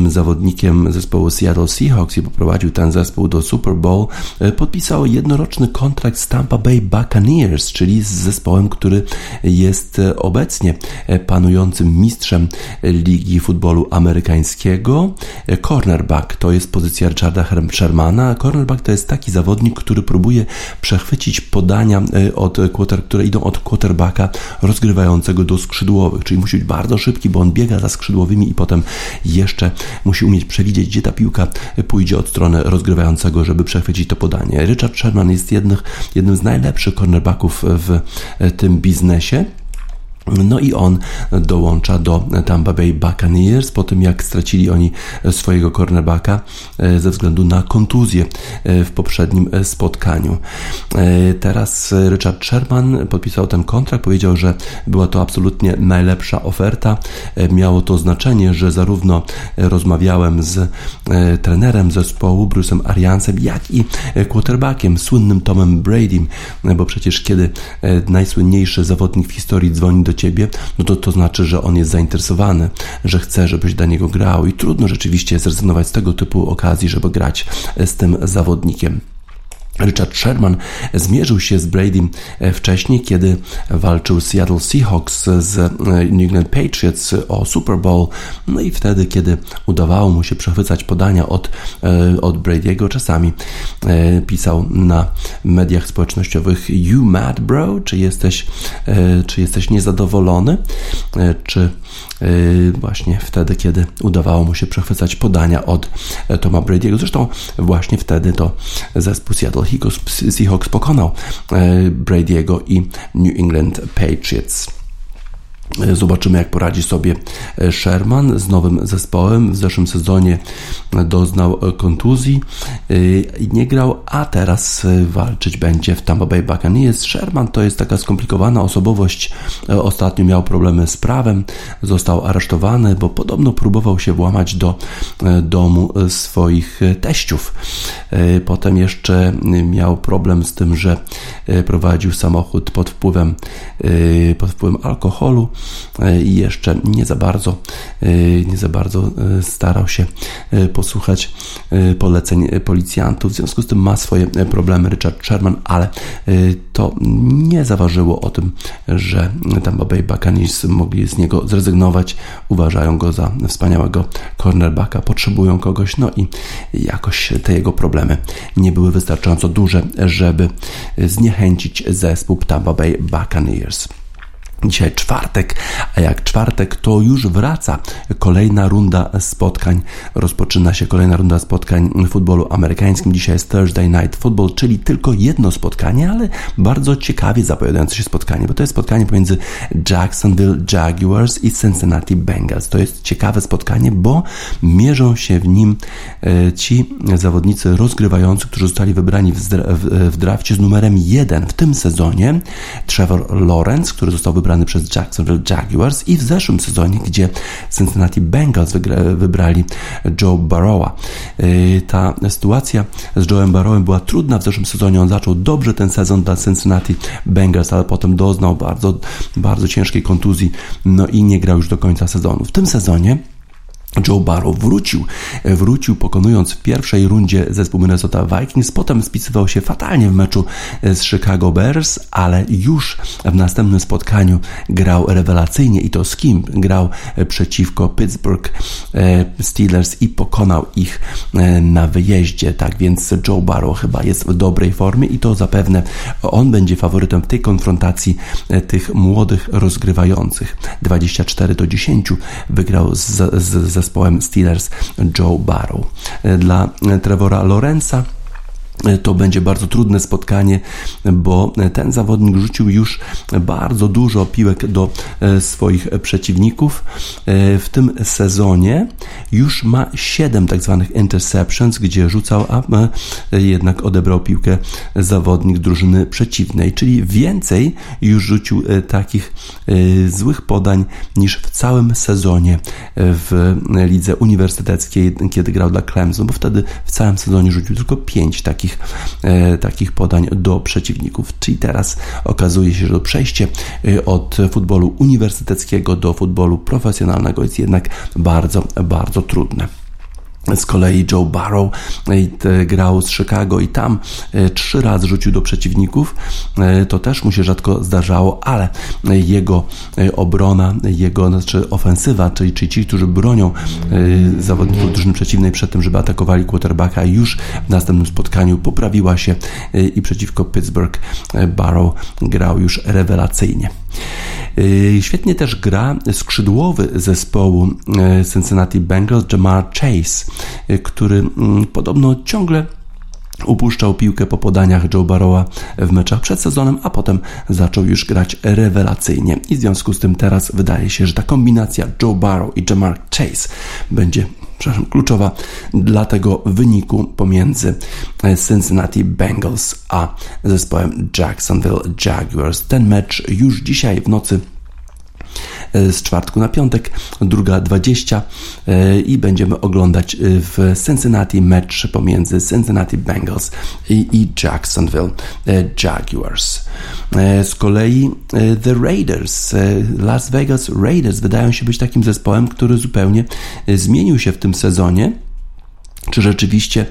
zawodnikiem zespołu Seattle Seahawks i poprowadził ten zespół do Super Bowl, e, podpisał jednoroczny kontrakt z Tampa Bay Buccaneers, czyli z zespołem, który jest e, obecnie E, panującym mistrzem Ligi Futbolu Amerykańskiego. E, cornerback to jest pozycja Richarda Shermana. Cornerback to jest taki zawodnik, który próbuje przechwycić podania, e, od quarter, które idą od quarterbacka rozgrywającego do skrzydłowych, czyli musi być bardzo szybki, bo on biega za skrzydłowymi i potem jeszcze musi umieć przewidzieć, gdzie ta piłka pójdzie od strony rozgrywającego, żeby przechwycić to podanie. Richard Sherman jest jednym, jednym z najlepszych cornerbacków w tym biznesie. No i on dołącza do Tampa Bay Buccaneers po tym, jak stracili oni swojego cornerbacka e, ze względu na kontuzję e, w poprzednim e, spotkaniu. Teraz Richard Sherman podpisał ten kontrakt, powiedział, że była to absolutnie najlepsza oferta. Miało to znaczenie, że zarówno rozmawiałem z trenerem zespołu, Bruce'em Ariansem, jak i quarterbackiem, słynnym Tomem Bradym, bo przecież kiedy najsłynniejszy zawodnik w historii dzwoni do do ciebie, no to to znaczy, że on jest zainteresowany, że chce, żebyś dla niego grał i trudno rzeczywiście zrezygnować z tego typu okazji, żeby grać z tym zawodnikiem. Richard Sherman zmierzył się z Brady e, wcześniej, kiedy walczył Seattle Seahawks z e, New England Patriots o Super Bowl. No i wtedy, kiedy udawało mu się przechwycać podania od, e, od Brady'ego, czasami pisał na mediach społecznościowych You mad bro? Czy jesteś, czy jesteś niezadowolony? Czy właśnie wtedy, kiedy udawało mu się przechwycać podania od Toma Brady'ego. Zresztą właśnie wtedy to zespół Seattle Seahawks pokonał e, Brady'ego i New England Patriots. Zobaczymy, jak poradzi sobie e, Sherman z nowym zespołem. W zeszłym sezonie doznał e, kontuzji e, i nie grał, a teraz walczyć będzie w Tampa Bay Buccaneers. Sherman to jest taka skomplikowana osobowość. Ostatnio miał problemy z prawem, został aresztowany, bo podobno próbował się włamać do domu swoich teściów. Potem jeszcze miał problem z tym, że prowadził samochód pod wpływem, pod wpływem alkoholu E, i jeszcze nie za bardzo, e, nie za bardzo e, starał się posłuchać poleceń policjantów. W związku z tym ma swoje problemy Richard Sherman, ale to nie zaważyło o tym, że Tampa Bay Buccaneers mogli z niego zrezygnować. Uważają go za wspaniałego cornerbacka, potrzebują kogoś, no i jakoś te jego problemy nie były wystarczająco duże, żeby zniechęcić zespół Tampa Bay Buccaneers. Dzisiaj czwartek, a jak czwartek, to już wraca kolejna runda spotkań. Rozpoczyna się kolejna runda spotkań w futbolu amerykańskim. Dzisiaj jest Thursday Night Football, czyli tylko jedno spotkanie, ale bardzo ciekawie zapowiadające się spotkanie, bo to jest spotkanie pomiędzy Jacksonville Jaguars i Cincinnati Bengals. To jest ciekawe spotkanie, bo mierzą się w nim e, ci zawodnicy rozgrywający, którzy zostali wybrani w drafcie z numerem 1 w tym sezonie. Trevor Lawrence, który został wybrany wybrany przez Jacksonville Jaguars i w zeszłym sezonie, gdzie Cincinnati Bengals wybrali Joe Burrowa. Y, ta sytuacja z Joe'em Burrowem była trudna w zeszłym sezonie. On zaczął dobrze ten sezon dla Cincinnati Bengals, ale potem doznał bardzo, bardzo ciężkiej kontuzji, no i nie grał już do końca sezonu. W tym sezonie Joe Barrow wrócił, wrócił pokonując w pierwszej rundzie zespół Minnesota Vikings, potem spisywał się fatalnie w meczu z Chicago Bears, ale już w następnym spotkaniu grał rewelacyjnie i to z kim? Grał przeciwko Pittsburgh e, Steelers i pokonał ich e, na wyjeździe, tak więc Joe Barrow chyba jest w dobrej formie i to zapewne on będzie faworytem w tej konfrontacji e, tych młodych rozgrywających. 24 do 10 wygrał z, z, z zespołem Steelers Joe Barrow. Dla Trevora Lorenza to będzie bardzo trudne spotkanie, bo ten zawodnik rzucił już bardzo dużo piłek do e, swoich przeciwników. E, w tym sezonie już ma 7 tak zwanych interceptions, gdzie rzucał, a e, jednak odebrał piłkę zawodnik drużyny przeciwnej, czyli więcej już rzucił takich złych podań niż w całym sezonie w lidze uniwersyteckiej, kiedy grał dla Clemson, bo wtedy w całym sezonie rzucił tylko 5 takich takich, e, takich podań do przeciwników. Czyli teraz okazuje się, że przejście e, od futbolu uniwersyteckiego do futbolu profesjonalnego jest jednak bardzo, bardzo trudne. Z kolei Joe Barrow e, grał z Chicago i tam e, trzy razy rzucił do przeciwników. E, to też mu się rzadko zdarzało, ale jego obrona, jego znaczy ofensywa, czyli, czyli ci, którzy bronią zawodników drużyny przeciwnej przed tym, żeby atakowali quarterbacka, już w następnym spotkaniu poprawiła się i przeciwko Pittsburgh Barrow grał już rewelacyjnie. Świetnie też gra skrzydłowy zespołu Cincinnati Bengals Jamar Chase. Y, który mm, podobno ciągle upuszczał piłkę po podaniach Joe Barrowa w meczach przed sezonem, a potem zaczął już grać rewelacyjnie. I w związku z tym teraz wydaje się, że ta kombinacja Joe Barrow i Jamar Chase będzie przepraszam, kluczowa dla tego wyniku pomiędzy Cincinnati Bengals a zespołem Jacksonville Jaguars. Ten mecz już dzisiaj w nocy E, z czwartku na piątek, druga 20 e, i będziemy oglądać e, w Cincinnati mecz pomiędzy Cincinnati Bengals i Jacksonville Jaguars. Z kolei The Raiders, Las Vegas Raiders wydają się być takim zespołem, który zupełnie zmienił się w tym sezonie czy rzeczywiście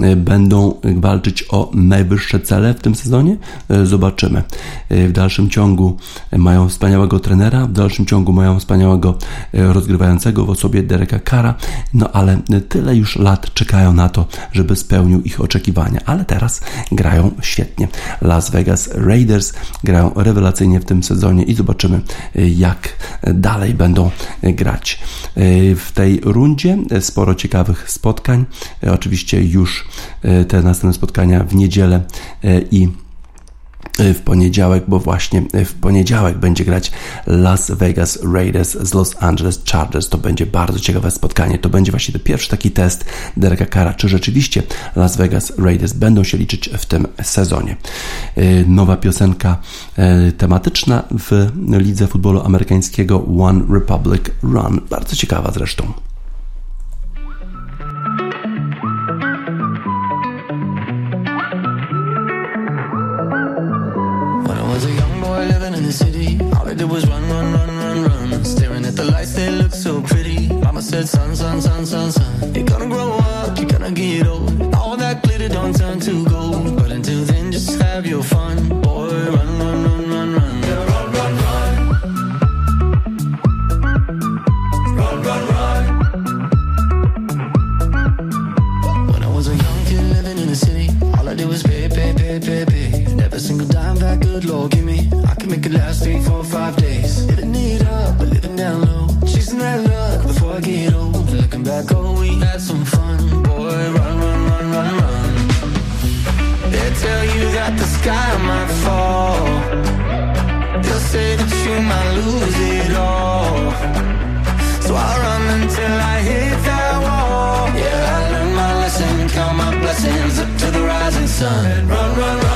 e, będą walczyć o najwyższe cele w tym sezonie? E, zobaczymy. E, w dalszym ciągu mają wspaniałego trenera, w dalszym ciągu mają wspaniałego rozgrywającego w osobie Dereka Kara, no ale tyle już lat czekają na to, żeby spełnił ich oczekiwania, ale teraz grają świetnie. Las Vegas Raiders grają rewelacyjnie w tym sezonie i zobaczymy, jak dalej będą grać. W tej rundzie sporo ciekawych spotkań. E, oczywiście już e, te następne spotkania w niedzielę i w poniedziałek, bo właśnie w poniedziałek będzie grać Las Vegas Raiders z Los Angeles Chargers. To będzie bardzo ciekawe spotkanie. To będzie właśnie pierwszy taki test Dereka Kara, czy rzeczywiście Las Vegas Raiders będą się liczyć w tym sezonie. Nowa piosenka tematyczna w lidze futbolu amerykańskiego One Republic Run. Bardzo ciekawa zresztą. Said, son, son, son, son, son. You're gonna grow up, you're gonna get old. All that glitter don't turn to gold. But until then, just have your fun. Boy, run, run, run, run, run. Yeah, run, run, run. Run, run, run. When I was a young kid living in the city, all I did was pay, pay, pay, pay, pay. And every single dime that good Lord give me, I can make it last three, four, five days. Living it up, but living down low. Chasing that luck before I get old. Looking back, oh, we had some fun. Boy, run, run, run, run, run. They tell you that the sky might fall. They'll say that you might lose it all. So I'll run until I hit that wall. Yeah, I learned my lesson, count my blessings up to the rising sun. Run, run, run.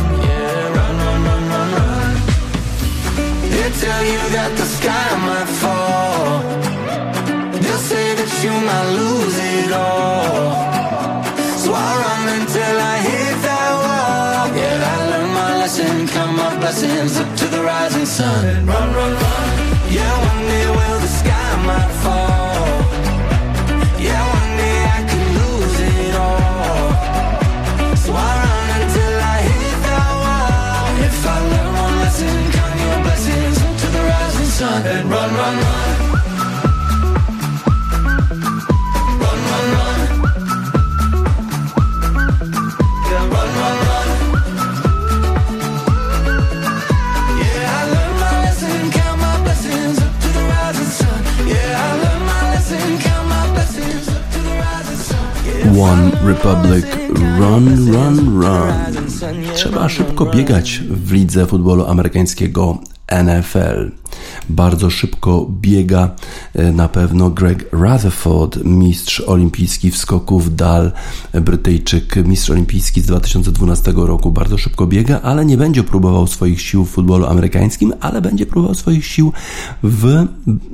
tell you that the sky might fall. They'll say that you might lose it all. So I run until I hit that wall. Yeah, I learned my lesson, count my blessings up to the rising sun. Run, run, run. Yeah, one day. sun and run, run, run. One Republic Run, Run, Run. Trzeba szybko biegać w lidze futbolu amerykańskiego NFL. Bardzo szybko biega e, na pewno. Greg Rutherford, mistrz olimpijski w skoku w dal, Brytyjczyk, mistrz olimpijski z 2012 roku. Bardzo szybko biega, ale nie będzie próbował swoich sił w futbolu amerykańskim, ale będzie próbował swoich sił w,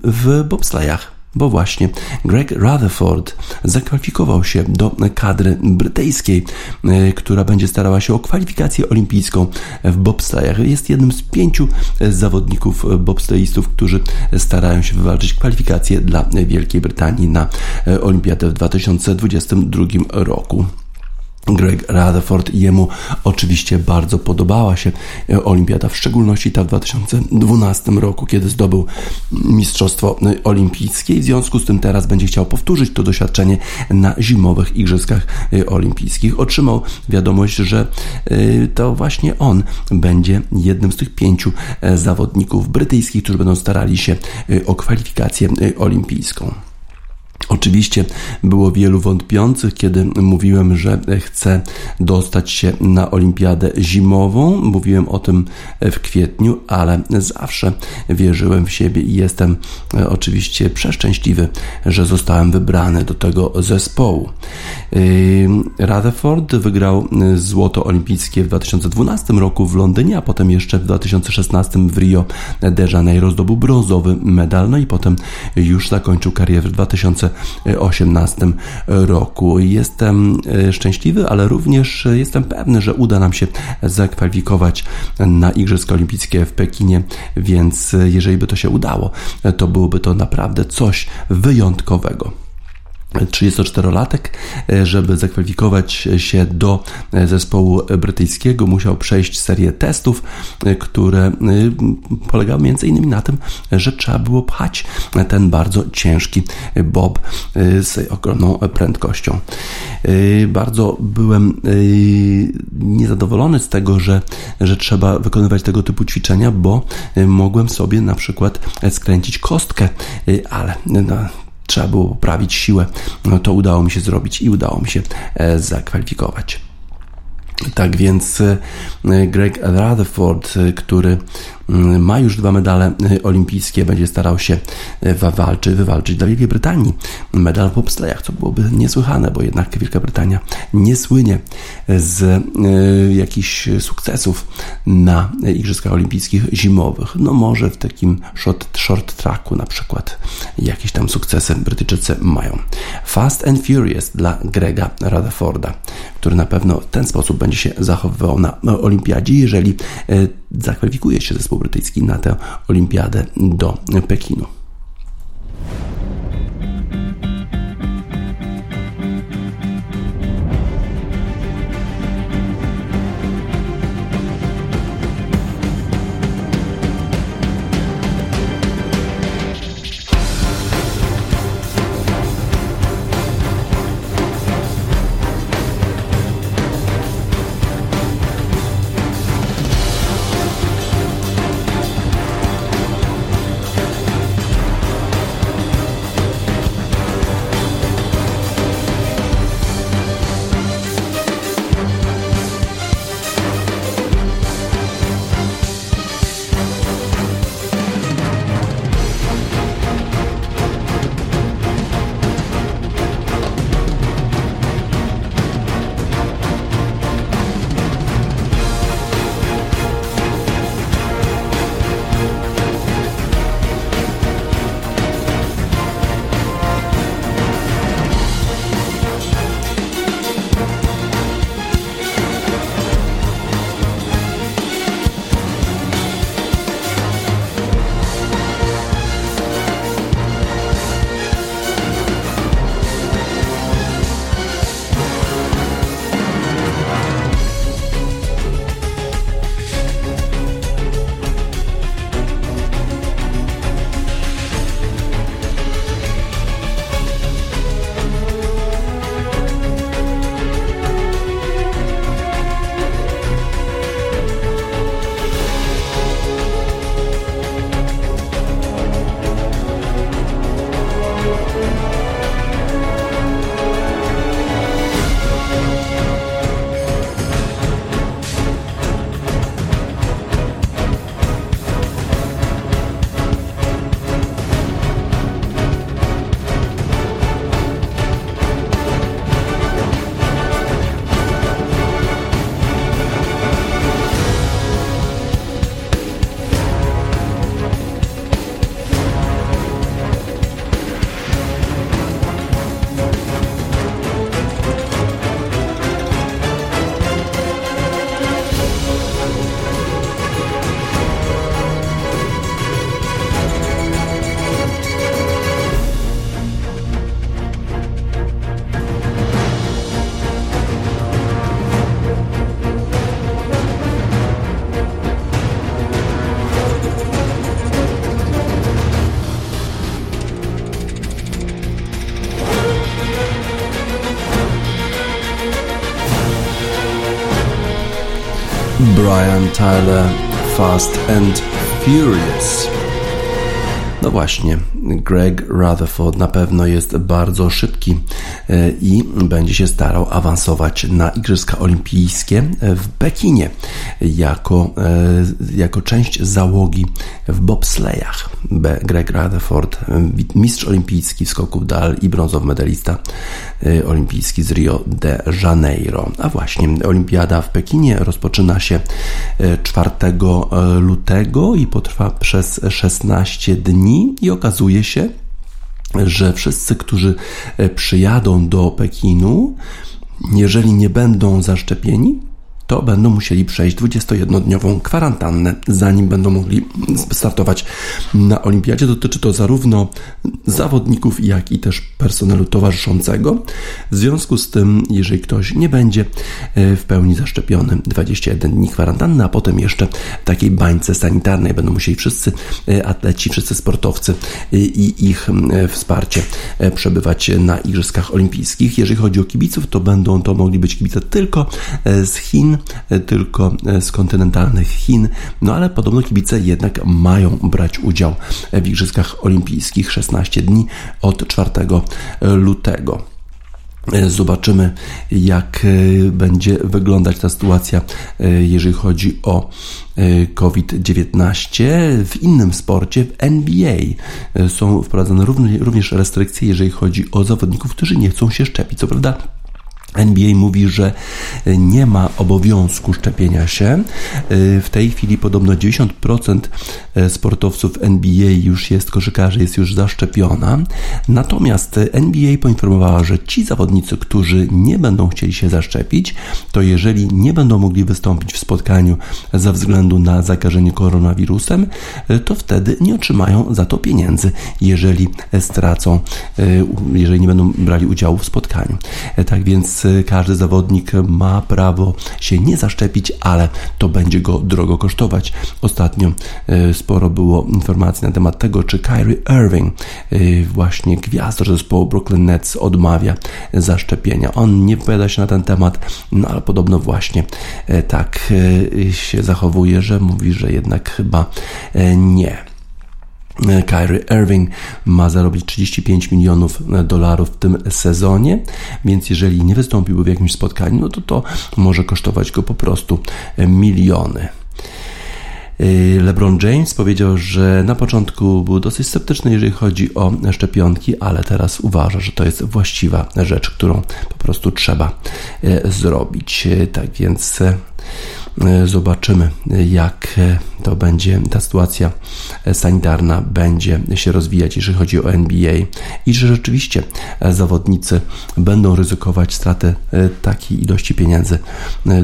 w bobslejach bo właśnie Greg Rutherford zakwalifikował się do kadry brytyjskiej, e, która będzie starała się o kwalifikację olimpijską w bobslejach. Jest jednym z pięciu zawodników bobslejistów, którzy starają się wywalczyć kwalifikację dla Wielkiej Brytanii na Olimpiadę w 2022 roku. Greg Rutherford jemu oczywiście bardzo podobała się e, olimpiada, w szczególności ta w 2012 roku, kiedy zdobył Mistrzostwo Olimpijskie i w związku z tym teraz będzie chciał powtórzyć to doświadczenie na zimowych Igrzyskach e, Olimpijskich. Otrzymał wiadomość, że e, to właśnie on będzie jednym z tych pięciu zawodników brytyjskich, którzy będą starali się o kwalifikację olimpijską. Oczywiście było wielu wątpiących, kiedy mówiłem, że chcę dostać się na olimpiadę zimową. Mówiłem o tym w kwietniu, ale zawsze wierzyłem w siebie i jestem e, oczywiście przeszczęśliwy, że zostałem wybrany do tego zespołu. Rutherford wygrał e, złoto olimpijskie w 2012 roku w Londynie, a potem jeszcze w 2016 w Rio de Janeiro zdobył brązowy medal, no i potem już zakończył karierę w 2000 2018 roku. Jestem e, szczęśliwy, ale również jestem pewny, że uda nam się zakwalifikować na Igrzyska Olimpijskie w Pekinie, więc jeżeli by to się udało, to byłoby to naprawdę coś wyjątkowego. 34-latek, e, żeby zakwalifikować się do e, zespołu brytyjskiego, musiał przejść serię testów, e, które polegały m.in. na tym, że trzeba było pchać ten bardzo ciężki bob z ogromną prędkością. Bardzo byłem niezadowolony z tego, że, że trzeba wykonywać tego typu ćwiczenia, bo mogłem sobie na przykład skręcić kostkę, ale no, trzeba było poprawić siłę. No to udało mi się zrobić i udało mi się e, zakwalifikować. Tak więc e, Greg Rutherford, e, który ma już dwa medale y, olimpijskie, będzie starał się y, wywalczyć, wywalczyć dla Wielkiej Brytanii medal w bobslejach, co byłoby niesłychane, bo jednak Wielka Brytania nie słynie z y, jakichś sukcesów na Igrzyskach Olimpijskich zimowych. No może w takim short, short tracku na przykład jakieś tam sukcesy Brytyjczycy mają. Fast and Furious dla Grega Rutherforda, który na pewno w ten sposób będzie się zachowywał na Olimpiadzie, jeżeli zakwalifikuje się zespół brytyjski na tę olimpiadę do Pekinu. Brian Tyler Fast and Furious. No właśnie, Greg Rutherford na pewno jest bardzo szybki e, i będzie się starał awansować na Igrzyska Olimpijskie w Pekinie jako, e, jako część załogi w bobslejach. Greg Rutherford, mistrz olimpijski w skoku dal i brązowy medalista e, olimpijski z Rio de Janeiro. A właśnie, olimpiada w Pekinie rozpoczyna się 4 lutego i potrwa przez 16 dni i okazuje się, że wszyscy, którzy e, przyjadą do Pekinu, jeżeli nie będą zaszczepieni, to będą musieli przejść 21-dniową kwarantannę, zanim będą mogli startować na olimpiadzie. Dotyczy to zarówno zawodników, jak i też personelu towarzyszącego. W związku z tym, jeżeli ktoś nie będzie e, w pełni zaszczepiony, 21 dni kwarantanny, a potem jeszcze w takiej bańce sanitarnej będą musieli wszyscy e, atleci, wszyscy sportowcy e, i ich wsparcie przebywać na Igrzyskach Olimpijskich. Jeżeli chodzi o kibiców, to będą to mogli być kibice tylko z Chin, tylko z kontynentalnych Chin, no ale podobno kibice jednak mają brać udział w Igrzyskach Olimpijskich 16 dni od 4 lutego. Zobaczymy, jak będzie wyglądać ta sytuacja, jeżeli chodzi o COVID-19. W innym sporcie, w NBA, są wprowadzone również restrykcje, jeżeli chodzi o zawodników, którzy nie chcą się szczepić. Co prawda, NBA mówi, że nie ma obowiązku szczepienia się. W tej chwili podobno 90% sportowców NBA już jest, koszykarzy jest już zaszczepiona. Natomiast NBA poinformowała, że ci zawodnicy, którzy nie będą chcieli się zaszczepić, to jeżeli nie będą mogli wystąpić w spotkaniu ze względu na zakażenie koronawirusem, to wtedy nie otrzymają za to pieniędzy, jeżeli stracą, jeżeli nie będą brali udziału w spotkaniu. Tak więc każdy zawodnik ma prawo się nie zaszczepić, ale to będzie go drogo kosztować. Ostatnio e, sporo było informacji na temat tego, czy Kyrie Irving, e, właśnie gwiazdor zespołu Brooklyn Nets, odmawia zaszczepienia. On nie wypowiada się na ten temat, no ale podobno właśnie e, tak się zachowuje, że mówi, że jednak chyba nie. Kyrie Irving ma zarobić 35 milionów dolarów w tym sezonie, więc jeżeli nie wystąpiłby w jakimś spotkaniu, no to to może kosztować go po prostu miliony. LeBron James powiedział, że na początku był dosyć sceptyczny, jeżeli chodzi o szczepionki, ale teraz uważa, że to jest właściwa rzecz, którą po prostu trzeba e, zrobić. Tak więc e, E, zobaczymy, jak e, to będzie, ta sytuacja e, sanitarna będzie się rozwijać, jeżeli chodzi o NBA i że rzeczywiście zawodnicy będą ryzykować stratę takiej ilości pieniędzy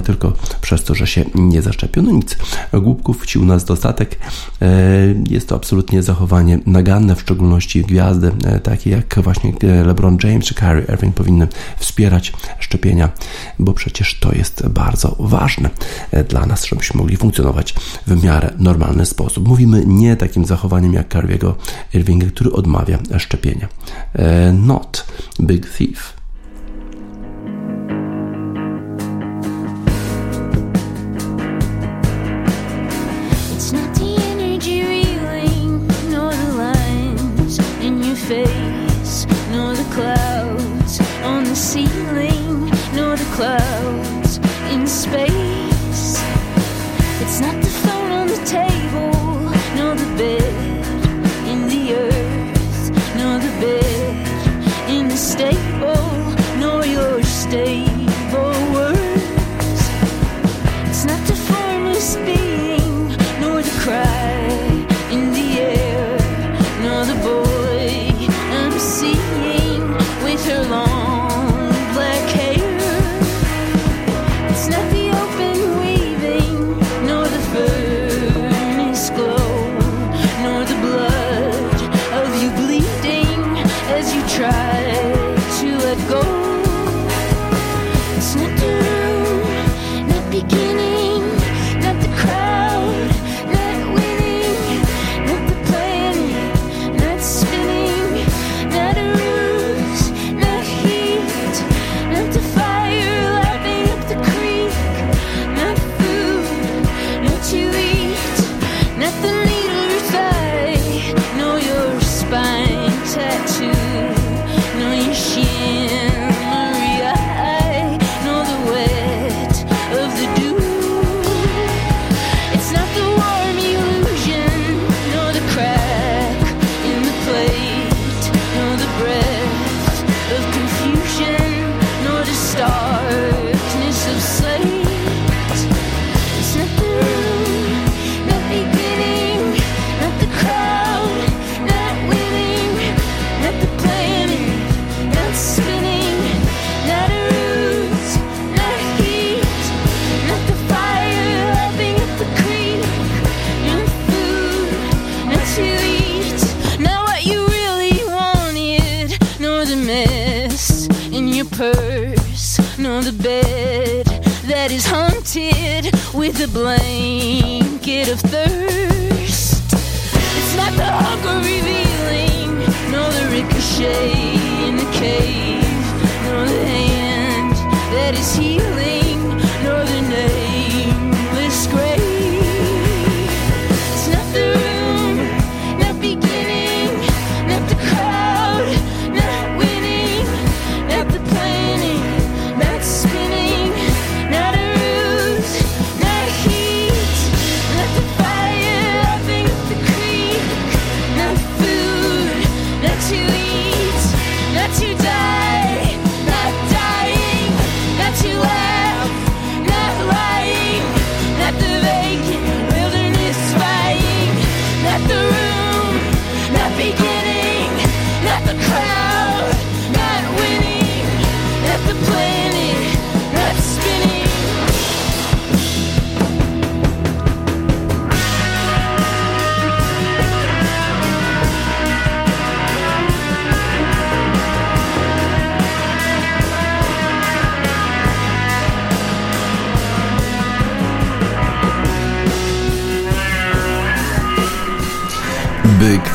tylko przez to, że się nie zaszczepiono. Nic, głupków ci u nas dostatek. Jest to absolutnie zachowanie naganne, w szczególności gwiazdy takie jak właśnie LeBron James czy Kyrie Irving powinny wspierać szczepienia, bo przecież to jest bardzo ważne dla nas, żebyśmy mogli funkcjonować w miarę normalny sposób. Mówimy nie takim zachowaniem jak Carviego Irvinga, który odmawia szczepienia. E, not big thief. clouds in space.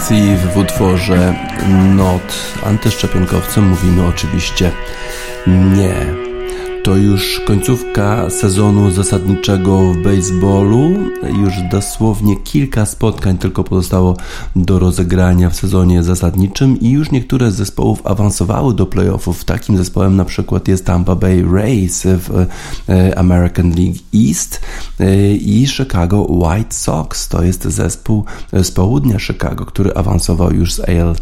Thief w utworze Not. Antyszczepionkowcem mówimy oczywiście nie to już końcówka sezonu zasadniczego w baseballu. Już dosłownie kilka spotkań tylko pozostało do rozegrania w sezonie zasadniczym i już niektóre z zespołów awansowały do playoffów. Takim zespołem na przykład jest Tampa Bay Rays w e, American League East e, i Chicago White Sox. To jest zespół z południa Chicago, który awansował już z AL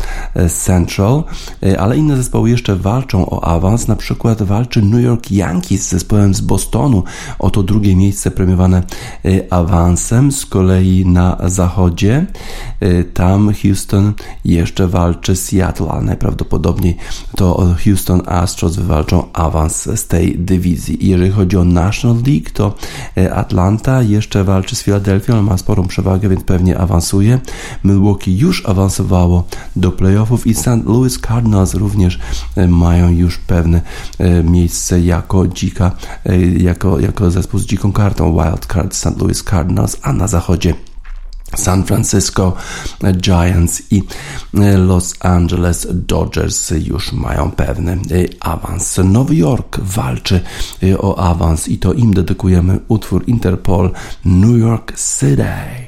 Central, e, ale inne zespoły jeszcze walczą o awans. Na przykład walczy New York Yankees Yankees z zespołem z Bostonu. Oto drugie miejsce premiowane y, awansem. Z kolei na zachodzie y, tam Houston jeszcze walczy Seattle, ale najprawdopodobniej to Houston Astros wywalczą awans z tej dywizji. Jeżeli chodzi o National League, to y, Atlanta jeszcze walczy z Filadelfią, ma sporą przewagę, więc pewnie awansuje. Milwaukee już awansowało do playoffów i St. Louis Cardinals również mają już pewne miejsce jako dzika, e, jako, jako zespół z dziką kartą Wildcard St. Louis Cardinals, a na zachodzie San Francisco Giants i e, Los Angeles Dodgers już mają pewny e, awans. Nowy Jork walczy o awans i to im dedykujemy utwór Interpol New York City.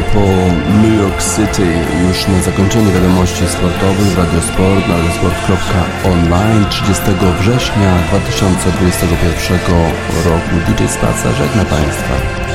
Interpol New York City już na zakończenie wiadomości sportowych w Radiosport na radiosport.online 30 września 2021 roku DJ Spaca żegna Państwa.